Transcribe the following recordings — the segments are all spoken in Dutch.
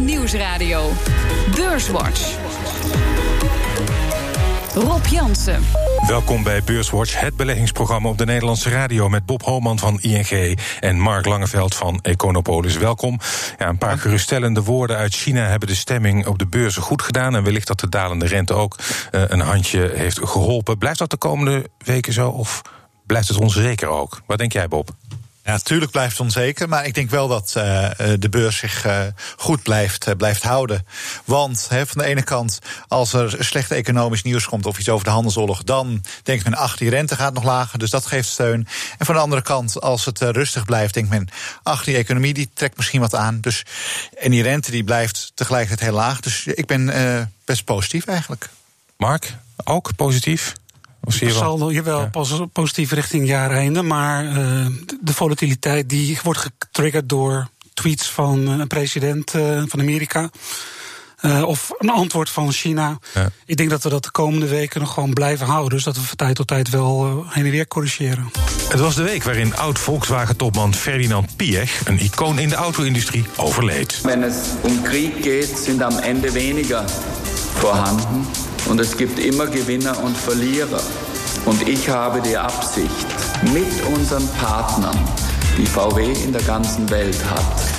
Nieuwsradio. Beurswatch. Rob Jansen. Welkom bij Beurswatch, het beleggingsprogramma op de Nederlandse radio met Bob Holman van ING en Mark Langeveld van Econopolis. Welkom. Ja, een paar geruststellende woorden uit China hebben de stemming op de beurzen goed gedaan en wellicht dat de dalende rente ook uh, een handje heeft geholpen. Blijft dat de komende weken zo of blijft het onzeker ook? Wat denk jij, Bob? Ja, natuurlijk blijft het onzeker, maar ik denk wel dat uh, de beurs zich uh, goed blijft, blijft houden. Want van de ene kant, als er slecht economisch nieuws komt of iets over de handelsoorlog, dan denkt men, ach, die rente gaat nog lager, dus dat geeft steun. En van de andere kant, als het rustig blijft, denkt men, ach, die economie die trekt misschien wat aan. Dus, en die rente die blijft tegelijkertijd heel laag. Dus ik ben best positief eigenlijk. Mark, ook positief? Het zal jawel ja. positief richting jaareinde, maar uh, de volatiliteit die wordt getriggerd door tweets van een president uh, van Amerika. Uh, of een antwoord van China. Ja. Ik denk dat we dat de komende weken nog gewoon blijven houden. Dus dat we van tijd tot tijd wel heen en weer corrigeren. Het was de week waarin oud-Volkswagen-topman Ferdinand Piech, een icoon in de auto-industrie, overleed. Wenn es um Krieg geht, sind am Ende weniger vorhanden. Und es gibt immer Gewinner und Verlierer. Und ich habe die Absicht, mit unseren Partnern, die VW in der ganzen Welt hat,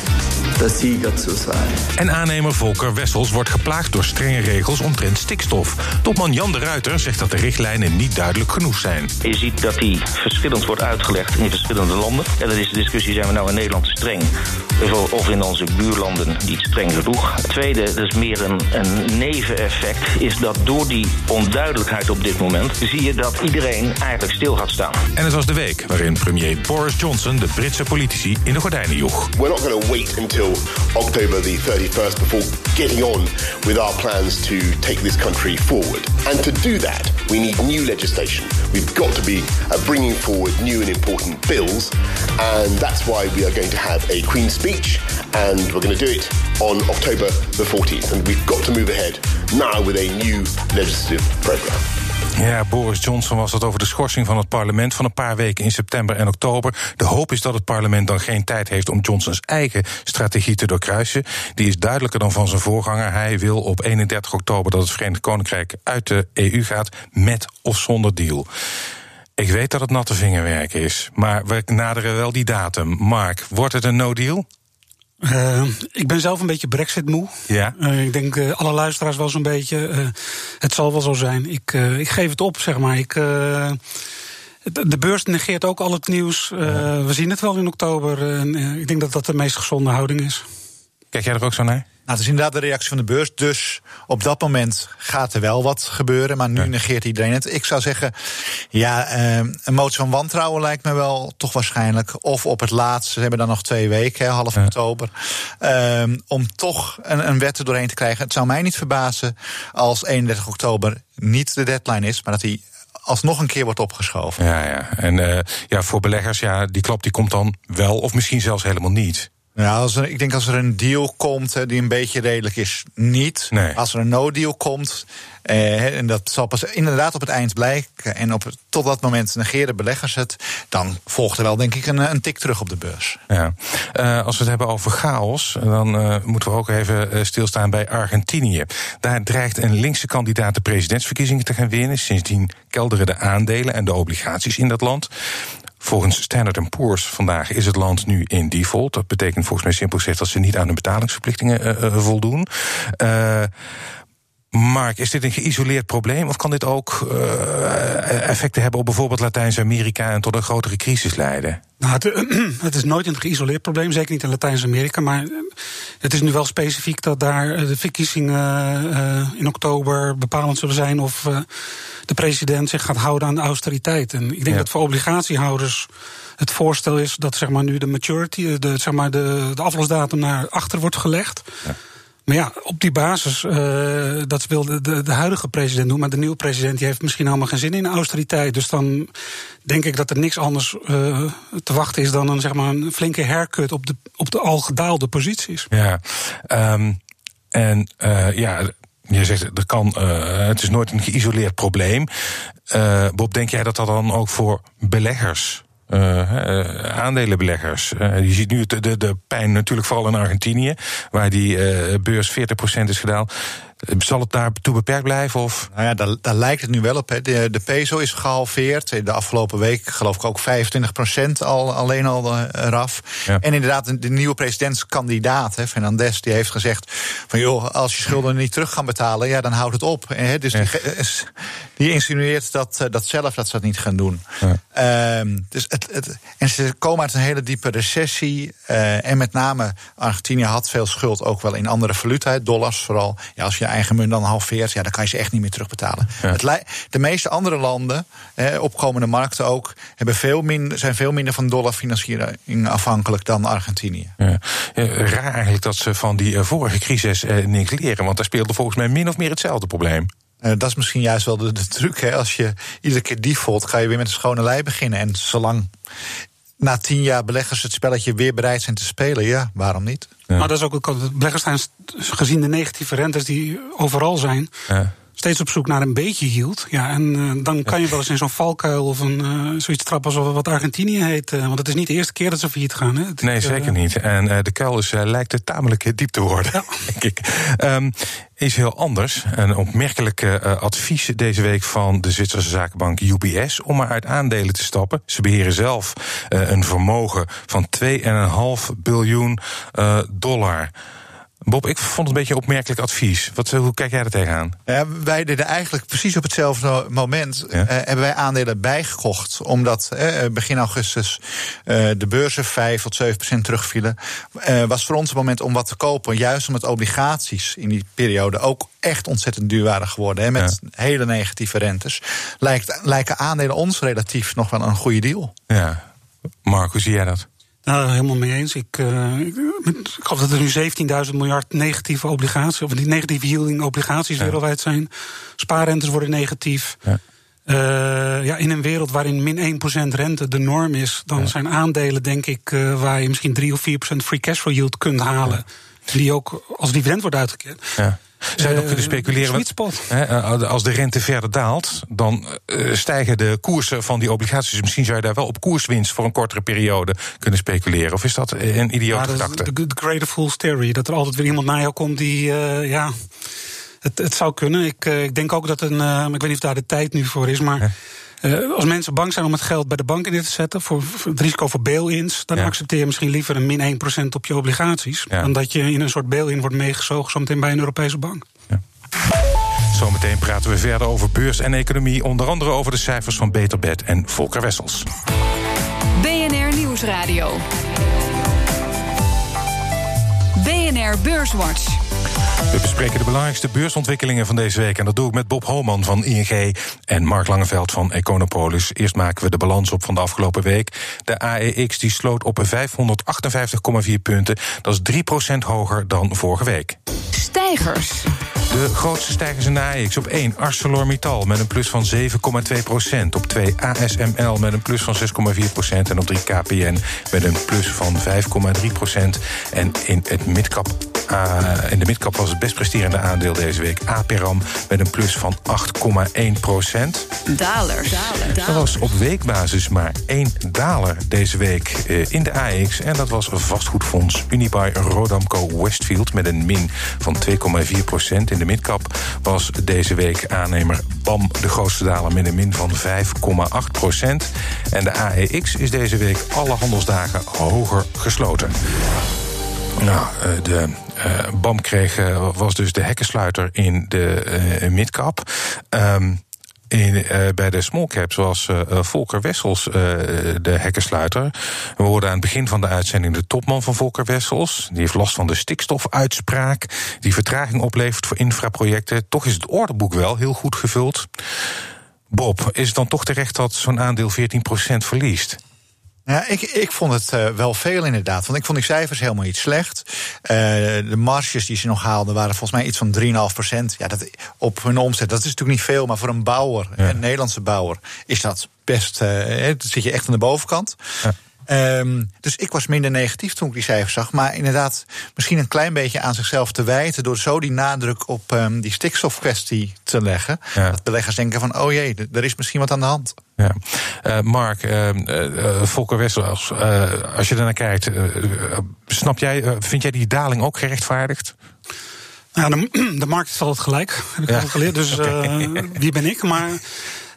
de Sieger zu sein. En aannemer Volker Wessels wordt geplaagd door strenge regels omtrent stikstof. Topman Jan de Ruiter zegt dat de richtlijnen niet duidelijk genoeg zijn. Je ziet dat die verschillend wordt uitgelegd in verschillende landen. En dan is de discussie, zijn we nou in Nederland te streng? Of in onze buurlanden niet streng genoeg? Het tweede, dat is meer een, een neveneffect, is dat door die onduidelijkheid op dit moment... zie je dat iedereen eigenlijk stil gaat staan. En het was de week waarin premier Boris Johnson de Britse politici in de gordijnen joeg. We're not going to wait until October the 31st before getting on with our plans to take this country forward. And to do that, we need new legislation. We've got to be uh, bringing forward new and important bills. And that's why we are going to have a Queen's speech. And we're going to do it on October the 14th. And we've got to move ahead now with a new legislative program. Ja, Boris Johnson was het over de schorsing van het parlement van een paar weken in september en oktober. De hoop is dat het parlement dan geen tijd heeft om Johnsons eigen strategie te doorkruisen. Die is duidelijker dan van zijn voorganger. Hij wil op 31 oktober dat het Verenigd Koninkrijk uit de EU gaat, met of zonder deal. Ik weet dat het natte vingerwerk is, maar we naderen wel die datum. Mark, wordt het een no-deal? Uh, ik ben zelf een beetje Brexit-moe. Ja. Uh, ik denk uh, alle luisteraars wel zo'n beetje. het zal wel zo zijn. Ik, ik geef het op, zeg maar. Ik, de beurs negeert ook al het nieuws. We zien het wel in oktober. ik denk dat dat de meest gezonde houding is. Kijk jij er ook zo naar? Nou, het is inderdaad de reactie van de beurs. Dus op dat moment gaat er wel wat gebeuren. Maar nu negeert iedereen het. Ik zou zeggen, ja, eh, een motie van wantrouwen lijkt me wel toch waarschijnlijk. Of op het laatst, ze hebben dan nog twee weken, hè, half ja. oktober. Eh, om toch een, een wet er doorheen te krijgen. Het zou mij niet verbazen als 31 oktober niet de deadline is. Maar dat hij alsnog een keer wordt opgeschoven. Ja, ja. En uh, ja, voor beleggers, ja, die klap die komt dan wel of misschien zelfs helemaal niet. Ja, als er, ik denk als er een deal komt die een beetje redelijk is, niet. Nee. Als er een no-deal komt, eh, en dat zal pas inderdaad op het eind blijken. En op, tot dat moment negeren beleggers het. Dan volgt er wel, denk ik, een, een tik terug op de beurs. Ja. Uh, als we het hebben over chaos, dan uh, moeten we ook even stilstaan bij Argentinië. Daar dreigt een linkse kandidaat de presidentsverkiezingen te gaan winnen. Sindsdien kelderen de aandelen en de obligaties in dat land. Volgens Standard Poor's vandaag is het land nu in default. Dat betekent volgens mij simpel gezegd dat ze niet aan de betalingsverplichtingen uh, uh, voldoen. Mark, is dit een geïsoleerd probleem of kan dit ook uh, effecten hebben op bijvoorbeeld Latijns-Amerika en tot een grotere crisis leiden? Nou, het, het, is nooit een geïsoleerd probleem, zeker niet in Latijns-Amerika. Maar het is nu wel specifiek dat daar de verkiezingen uh, in oktober bepalend zullen zijn of uh, de president zich gaat houden aan de austeriteit. En ik denk ja. dat voor obligatiehouders het voorstel is dat zeg maar, nu de maturity, de, zeg maar, de, de aflosdatum naar achter wordt gelegd. Ja. Maar ja, op die basis, uh, dat wil de, de, de, huidige president doen. Maar de nieuwe president die heeft misschien helemaal geen zin in austeriteit. Dus dan denk ik dat er niks anders uh, te wachten is dan een, zeg maar, een flinke haircut op de, op de al gedaalde posities. Ja, um, en uh, ja. Je zegt, er kan, het is nooit een geïsoleerd probleem. Bob, denk jij dat dat dan ook voor beleggers aandelenbeleggers. Uh, je ziet nu de, de, de, pijn natuurlijk vooral in Argentinië, waar die beurs 40% is gedaald. Zal het daartoe beperkt blijven? Of? Nou ja, daar, daar lijkt het nu wel op. De, de, peso is gehalveerd. De afgelopen week geloof ik ook 25 procent al, alleen al eraf. En inderdaad, de, nieuwe presidentskandidaat, hè, Fernandez, die heeft gezegd: van joh, als je schulden niet terug gaan betalen, ja, dan houdt het op. En, hè, dus die, die, insinueert dat, dat zelf dat ze dat niet gaan doen. Ja. Um, dus het, het, en ze komen uit een hele diepe recessie. Uh, en met name Argentinië had veel schuld, ook wel in andere valuta, dollars vooral. Ja, als je eigen munt dan halveert, ja, dan kan je ze echt niet meer terugbetalen. Het, de meeste andere landen, eh, opkomende markten ook, hebben veel minder, zijn veel minder van dollarfinanciering afhankelijk dan Argentinië. Ja. raar eigenlijk dat ze van die vorige crisis eh, niks leren, want daar speelde volgens mij min of meer hetzelfde probleem. Uh, dat is misschien juist wel de, de truc. Hè? Als je iedere keer default, ga je weer met een schone lei beginnen. En zolang na tien jaar beleggers het spelletje weer bereid zijn te spelen, ja, waarom niet? Maar dat is ook, beleggers zijn gezien de negatieve rentes die overal zijn. Ja steeds op zoek naar een beetje yield. Ja, en uh, dan kan je wel eens in zo'n valkuil of een, uh, zoiets trappen als wat Argentinië heet. Uh, want het is niet de eerste keer dat ze failliet gaan. Hè? Het, nee, zeker niet. En de kuil is, lijkt er tamelijk diep te worden, ja. denk ik. Um, is heel anders. Een opmerkelijk advies deze week van de Zwitserse zakenbank UBS om maar uit aandelen te stappen. Ze beheren zelf een vermogen van 2,5 biljoen dollar. Bob, ik vond het een beetje een opmerkelijk advies. Wat, hoe kijk jij er tegenaan? Ja, wij deden eigenlijk precies op hetzelfde moment. Eh, hebben wij aandelen bijgekocht. Omdat eh, begin augustus eh, de beurzen 5 tot 7 procent terugvielen. Was voor ons het moment om wat te kopen. Juist omdat obligaties in die periode ook echt ontzettend duur waren geworden. Hè, met hele negatieve rentes. Lijkt, lijken aandelen ons relatief nog wel een goede deal. Ja. Mark, hoe zie jij dat? Nou, helemaal mee eens. Ik, uh, ik, geloof dat er nu 17.000 miljard negatieve obligaties, of die negatieve yielding obligaties wereldwijd zijn. Spaarrentes worden negatief. Ja. Uh, ja, in een wereld waarin min 1% rente de norm is, dan zijn aandelen, denk ik, uh, waar je misschien 3 of 4% free cash flow yield kunt halen. Die ook als dividend wordt uitgekeerd. Ja. Zou je nog kunnen speculeren? Hè, eh, als de rente verder daalt, dan uh, stijgen de koersen van die obligaties. Misschien zou je daar wel op koerswinst voor een kortere periode kunnen speculeren. Of is dat een idioot ja, gedachte? De, greater fool's theory. Dat er altijd weer iemand naar jou komt die, uh, ja... Het, het, zou kunnen. Ik, ik denk ook dat een. ik weet niet of daar de tijd nu voor is, maar. Uh, als mensen bang zijn om het geld bij de bank in te zetten, voor, het risico voor bail-ins, dan accepteer je misschien liever een min 1% op je obligaties. Dan dat je in een soort bail-in wordt meegezogen, zometeen bij een Europese bank. Ja. Zometeen praten we verder over beurs en economie, onder andere over de cijfers van Beterbed en Volker Wessels. BNR Nieuwsradio. BNR Beurswatch. We bespreken de belangrijkste beursontwikkelingen van deze week. En dat doe ik met Bob Homan van ING en Mark Langeveld van Econopolis. Eerst maken we de balans op van de afgelopen week. De AEX die sloot op 558,4 punten. Dat is 3% hoger dan vorige week. Stijgers. De grootste stijgers in de AEX. Op 1 ArcelorMittal met een plus van 7,2% Op 2 ASML met een plus van 6,4% En op 3 KPN met een plus van 5,3% En in het midcap uh, in de midcap was het best presterende aandeel deze week. Aperam met een plus van 8,1 procent. Dalers. Er was op weekbasis maar één daler deze week uh, in de AX. En dat was vastgoedfonds Unibuy Rodamco Westfield met een min van 2,4 procent. In de midcap was deze week aannemer BAM de grootste daler met een min van 5,8 procent. En de AEX is deze week alle handelsdagen hoger gesloten. Nou, eh, de uh, BAM kreeg, uh, was dus de hekkensluiter in de midcap. Um, in, bij de small caps was Volker Wessels de hekkensluiter. We hoorden aan het begin van de uitzending de topman van Volker Wessels. Die heeft last van de stikstofuitspraak, die vertraging oplevert voor infraprojecten. Toch is het orderboek wel heel goed gevuld. Bob, is het dan toch terecht dat zo'n aandeel 14% verliest? Ja, ik, ik vond het uh, wel veel inderdaad. Want ik vond die cijfers helemaal niet slecht. Uh, de marges die ze nog haalden waren volgens mij iets van 3,5 procent. Ja, dat, op hun omzet, dat is natuurlijk niet veel. Maar voor een bouwer, een Nederlandse bouwer, is dat best... Uh, dan zit je echt aan de bovenkant. Ja. Ehm, dus ik was minder negatief toen ik die cijfers zag. Maar inderdaad, misschien een klein beetje aan zichzelf te wijten. door zo die nadruk op um, die stikstofkwestie te leggen. Dat beleggers denken van: oh jee, er is misschien wat aan de hand. Ja. Uh, Mark, uh, uh, Volker Wessels, als je naar kijkt, snap jij, vind jij die daling ook gerechtvaardigd? Ja, de, de markt is altijd gelijk, heb ik ja. al geleerd. Dus okay. wie ben ik? Maar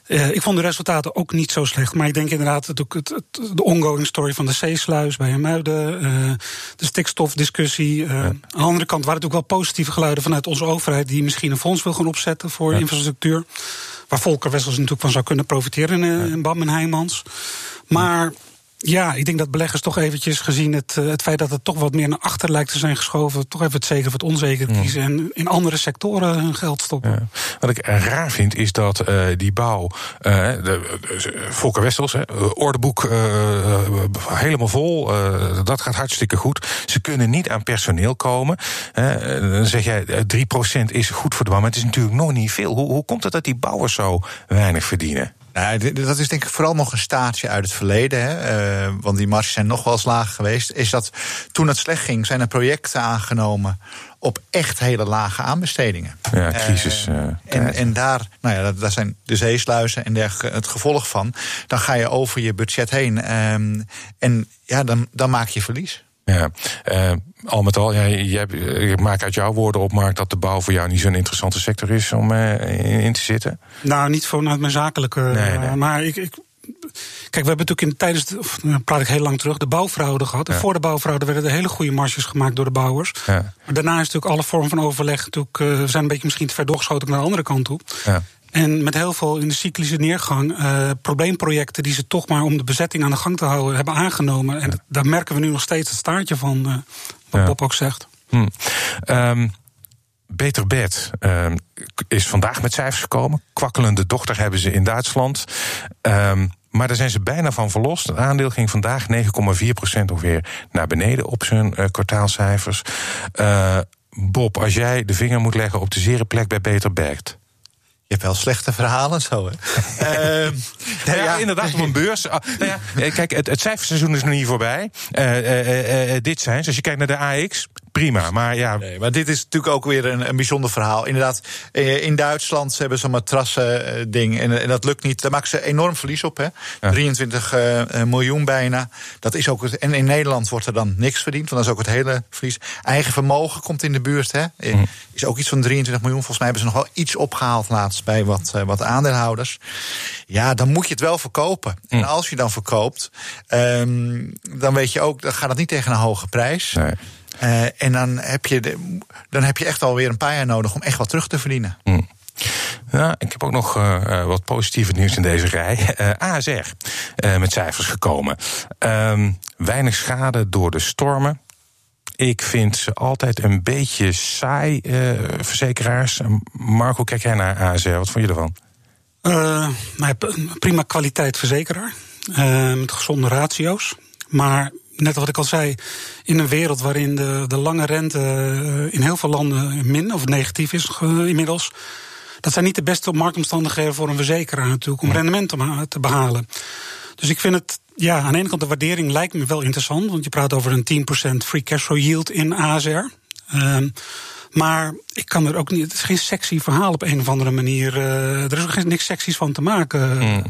ik vond de resultaten ook niet zo slecht. Maar ik denk inderdaad het, het, het, de ongoing story van de zeesluis bij Hermuiden. Uh, de stikstofdiscussie. Uh, Aan de andere kant waren het ook wel positieve geluiden vanuit onze overheid. die misschien een fonds wil gaan opzetten voor ja. infrastructuur. Waar Volker Wessels natuurlijk van zou kunnen profiteren in, in Bam en Heijmans. Maar ja, ik denk dat beleggers toch eventjes gezien het, eh, het feit dat het toch wat meer naar achter lijkt te zijn geschoven, toch even het zeker of het onzeker kiezen en in andere sectoren hun geld stoppen. Ja. Wat ik raar vind is dat uh, die bouw, uh, de, Volker Westels, ordeboek helemaal vol, dat gaat hartstikke goed. Ze kunnen niet aan personeel komen. dan zeg jij 3% is goed voor de bouw, maar het is natuurlijk nog niet veel. Hoe, hoe komt het dat die bouwers zo weinig verdienen? Nou, dat is denk ik vooral nog een staartje uit het verleden. Hè, uh, want die marges zijn nog wel eens laag geweest. Is dat toen het slecht ging, zijn er projecten aangenomen op echt hele lage aanbestedingen. Ja, crisis. Uh, en, en daar, nou ja, daar zijn de zeesluizen en dergelijke het gevolg van. Dan ga je over je budget heen. Um, en ja, dan, dan maak je verlies. Ja, uh, al met al, ja, je, ik maak uit jouw woorden op, Mark, dat de bouw voor jou niet zo'n interessante sector is om uh, in, in, te zitten. Nou, niet vanuit mijn zakelijke. Nee, nee. maar ik, ik, Kijk, we hebben natuurlijk in, tijdens, de, of, dan praat ik heel lang terug, de bouwfraude gehad. En voor de bouwfraude werden er hele goede marges gemaakt door de bouwers. Ja. Maar daarna is natuurlijk alle vorm van overleg natuurlijk, uh, we zijn een beetje misschien te ver doorgeschoten naar de andere kant toe. Ja. En met heel veel in de cyclische neergang uh, probleemprojecten die ze toch maar om de bezetting aan de gang te houden hebben aangenomen. En daar merken we nu nog steeds het staartje van, uh, wat ja. Bob ook zegt. Hm. Um, Beter Bed um, is vandaag met cijfers gekomen. Kwakkelende dochter hebben ze in Duitsland. Um, maar daar zijn ze bijna van verlost. Het aandeel ging vandaag 9,4% ongeveer naar beneden op zijn uh, kwartaalcijfers. Bob, als jij de vinger moet leggen op de zere plek bij Beter Bed. Je hebt wel slechte verhalen zo, hè? uh, nou ja, ja, inderdaad, op een beurs. Uh, nou ja, kijk, het, het cijferseizoen is nog niet voorbij. Uh, dit zijn, dus als je kijkt naar de AX, prima. Maar ja. Nee, maar dit is natuurlijk ook weer een, een bijzonder verhaal. Inderdaad, in Duitsland hebben ze een matrassen-ding. En, en, dat lukt niet. Daar maken ze enorm verlies op. Hè? Ja. 23 uh, miljoen bijna. Dat is ook het, en in Nederland wordt er dan niks verdiend. Want dat is ook het hele verlies. Eigen vermogen komt in de buurt. Hè? Mm. Is ook iets van 23 miljoen. Volgens mij hebben ze nog wel iets opgehaald laatst bij wat, uh, wat aandeelhouders. Ja, dan moet je het wel verkopen. Mm. En als je dan verkoopt, um, dan weet je ook, dan gaat het niet tegen een hoge prijs. Nee. Uh, en dan heb, je de, dan heb je echt alweer een paar jaar nodig om echt wat terug te verdienen. Mm. Ja, ik heb ook nog uh, wat positieve nieuws in deze rij. Uh, ASR met cijfers gekomen. Um, weinig schade door de stormen. Ik vind ze altijd een beetje saai, verzekeraars. Marco, kijk jij naar ASR? Wat vond je ervan? Nou prima kwaliteit verzekeraar. met gezonde ratio's. Maar net wat ik al zei, in een wereld waarin de, de lange rente in heel veel landen min of negatief is inmiddels. Dat zijn niet de beste marktomstandigheden voor een verzekeraar natuurlijk, om rendement te, behalen. Dus ik vind het, ja, aan de ene kant de waardering lijkt me wel interessant, want je praat over een 10% free cash flow yield in ASR. Um, maar ik kan er ook niet. Het is geen sexy verhaal op een of andere manier. Uh, er is ook niks seksies van te maken. Mm.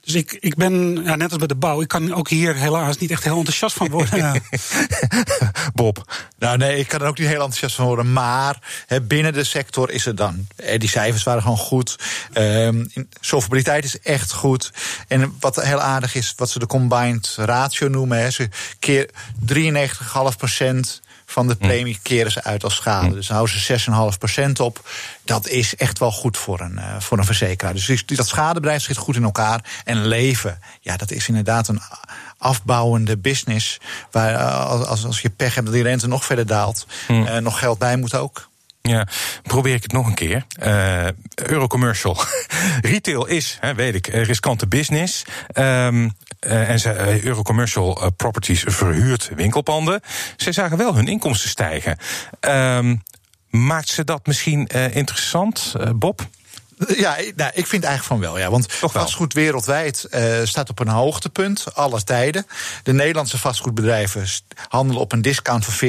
Dus ik, ik ben, ja, net als bij de bouw, ik kan ook hier helaas niet echt heel enthousiast van worden. Bob. Nou nee, ik kan er ook niet heel enthousiast van worden. Maar he, binnen de sector is het dan. Die cijfers waren gewoon goed. Um, solvabiliteit is echt goed. En wat heel aardig is, wat ze de combined ratio noemen. He, ze keer 93,5 procent van de premie keren ze uit als schade. Dus houden ze 6,5% op. Dat is echt wel goed voor een, uh, voor een verzekeraar. Dus dat schadebedrijf zit goed in elkaar. En leven, ja, dat is inderdaad een afbouwende business. Waar uh, als, als je pech hebt dat die rente nog verder daalt, hmm. uh, nog geld bij moet ook. Ja, probeer ik het nog een keer. Uh, Eurocommercial. Retail is, hè, weet ik, riskante business. Um, en ze, uh, Eurocommercial uh, Properties verhuurt winkelpanden. Ze zagen wel hun inkomsten stijgen. Um, maakt ze dat misschien interessant, Bob? Ja, nou, ik vind eigenlijk van wel. Ja, want vastgoed wereldwijd uh, staat op een hoogtepunt, alle tijden. De Nederlandse vastgoedbedrijven handelen op een discount van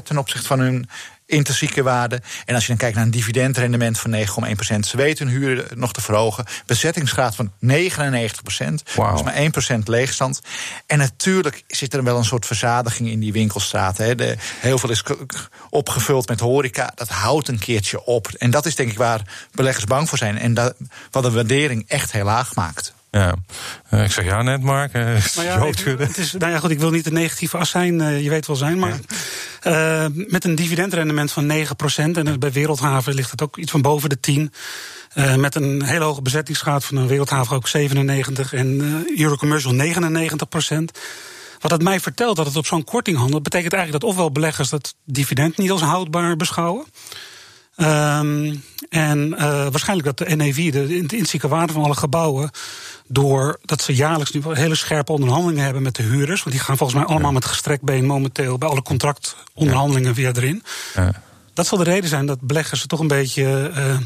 40% ten opzichte van hun intrinsieke waarde. En als je dan kijkt naar een dividendrendement van 9,1%, ze weten hun huren nog te verhogen. Bezettingsgraad van 99%, wow. dus maar 1% leegstand. En natuurlijk zit er wel een soort verzadiging in die winkelstraten. Hè. De, heel veel is opgevuld met horeca. Dat houdt een keertje op. En dat is denk ik waar beleggers bang voor zijn. En dat, wat de waardering echt heel laag maakt. Ja, uh, ik zeg ja net, Mark. Uh, maar ja, het, is, nou ja, goed, ik wil niet de negatieve as zijn, uh, je weet wel zijn. Maar met een dividendrendement van 9%, en bij Wereldhaven ligt het ook iets van boven de 10. met een hele hoge bezettingsgraad van een Wereldhaven ook 97 en Eurocommercial 99% Wat het mij vertelt dat het op zo'n korting handelt, betekent eigenlijk dat ofwel beleggers dat dividend niet als houdbaar beschouwen. Um, en uh, waarschijnlijk dat de NAV, de, de intrinsieke waarde van alle gebouwen, doordat ze jaarlijks nu hele scherpe onderhandelingen hebben met de huurders, want die gaan volgens mij allemaal met gestrekt been momenteel bij alle contractonderhandelingen weer erin. Ja. Dat zal de reden zijn dat beleggers toch een beetje uh,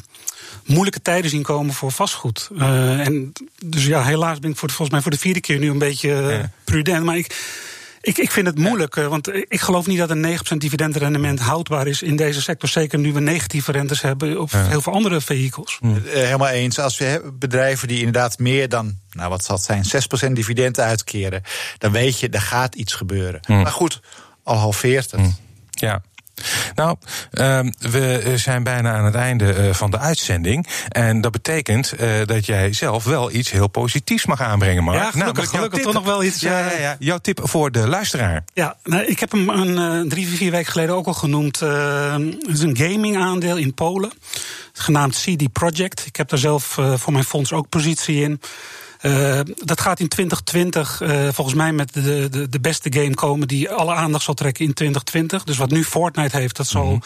moeilijke tijden zien komen voor vastgoed. Uh, en dus ja, helaas ben ik voor, volgens mij voor de vierde keer nu een beetje prudent. Maar ik ik, ik vind het moeilijk, eh, want ik geloof niet dat een 9% dividendrendement houdbaar is in deze sector. Zeker nu we negatieve rentes hebben op heel veel andere vehicles. Hm. Helemaal eens. Als we bedrijven die inderdaad meer dan, nou wat zal het zijn, 6% dividend uitkeren, dan weet je, er gaat iets gebeuren. Hm. Maar goed, al halveert het. Hm. Ja. Nou, ehm, we zijn bijna aan het einde eh, van de uitzending. En dat betekent uh, dat jij zelf wel iets heel positiefs mag aanbrengen, Mark. Ja, gelukkig, gelukkig toch nog wel iets. Ja, ja, ja, jouw tip voor de luisteraar. Ja, nou, ik heb hem een, drie, vier weken geleden ook al genoemd. het is een gaming aandeel in Polen, genaamd CD Projekt. Ik heb daar zelf voor mijn fonds ook positie in. Uh, dat gaat in 2020 uh, volgens mij met de, de, de beste game komen die alle aandacht zal trekken in 2020. Dus wat nu Fortnite heeft, dat zal. Mm -hmm.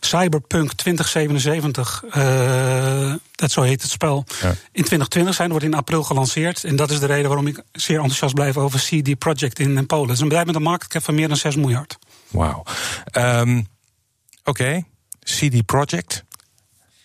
Cyberpunk 2077, uh, dat zo heet het spel, ja. in 2020 zijn. wordt in april gelanceerd. En dat is de reden waarom ik zeer enthousiast blijf over CD Projekt in, in Polen. Het is een bedrijf met een marktcap van meer dan 6 miljard. Wauw. Um, Oké, okay. CD Projekt.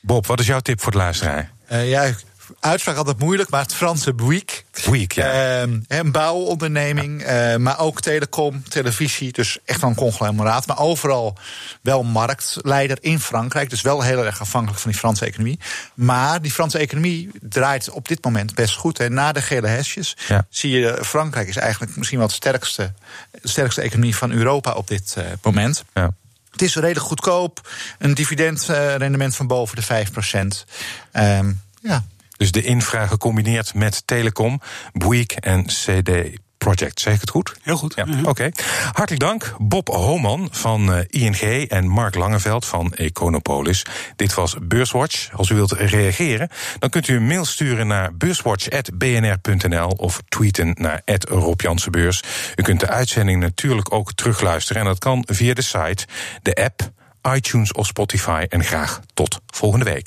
Bob, wat is jouw tip voor de luisteraar? Uh, ja, uitspraak altijd moeilijk, maar het Franse Bouygues. Bouygues, ja. Uh, een bouwonderneming, ja. uh, maar ook telecom, televisie. Dus echt wel een conglomeraat. Maar overal wel marktleider in Frankrijk. Dus wel heel erg afhankelijk van die Franse economie. Maar die Franse economie draait op dit moment best goed. En na de gele hesjes ja. zie je... Frankrijk is eigenlijk misschien wel de sterkste, de sterkste economie van Europa op dit uh, moment. Ja. Het is redelijk goedkoop. Een dividendrendement van boven de 5 procent. Um, ja, dus de infra gecombineerd met telecom, Bouygues en CD Project. Zeg ik het goed? Heel goed. Ja. Oké. Okay. Hartelijk dank. Bob Homan van uh, ING en Mark Langeveld van Econopolis. Dit was Beurswatch. Als u wilt reageren, dan kunt u een mail sturen naar beurswatch.bnr.nl of tweeten naar Rob Jansenbeurs. U kunt de uitzending natuurlijk ook terugluisteren. En dat kan via de site, de app, iTunes of Spotify. En graag tot volgende week.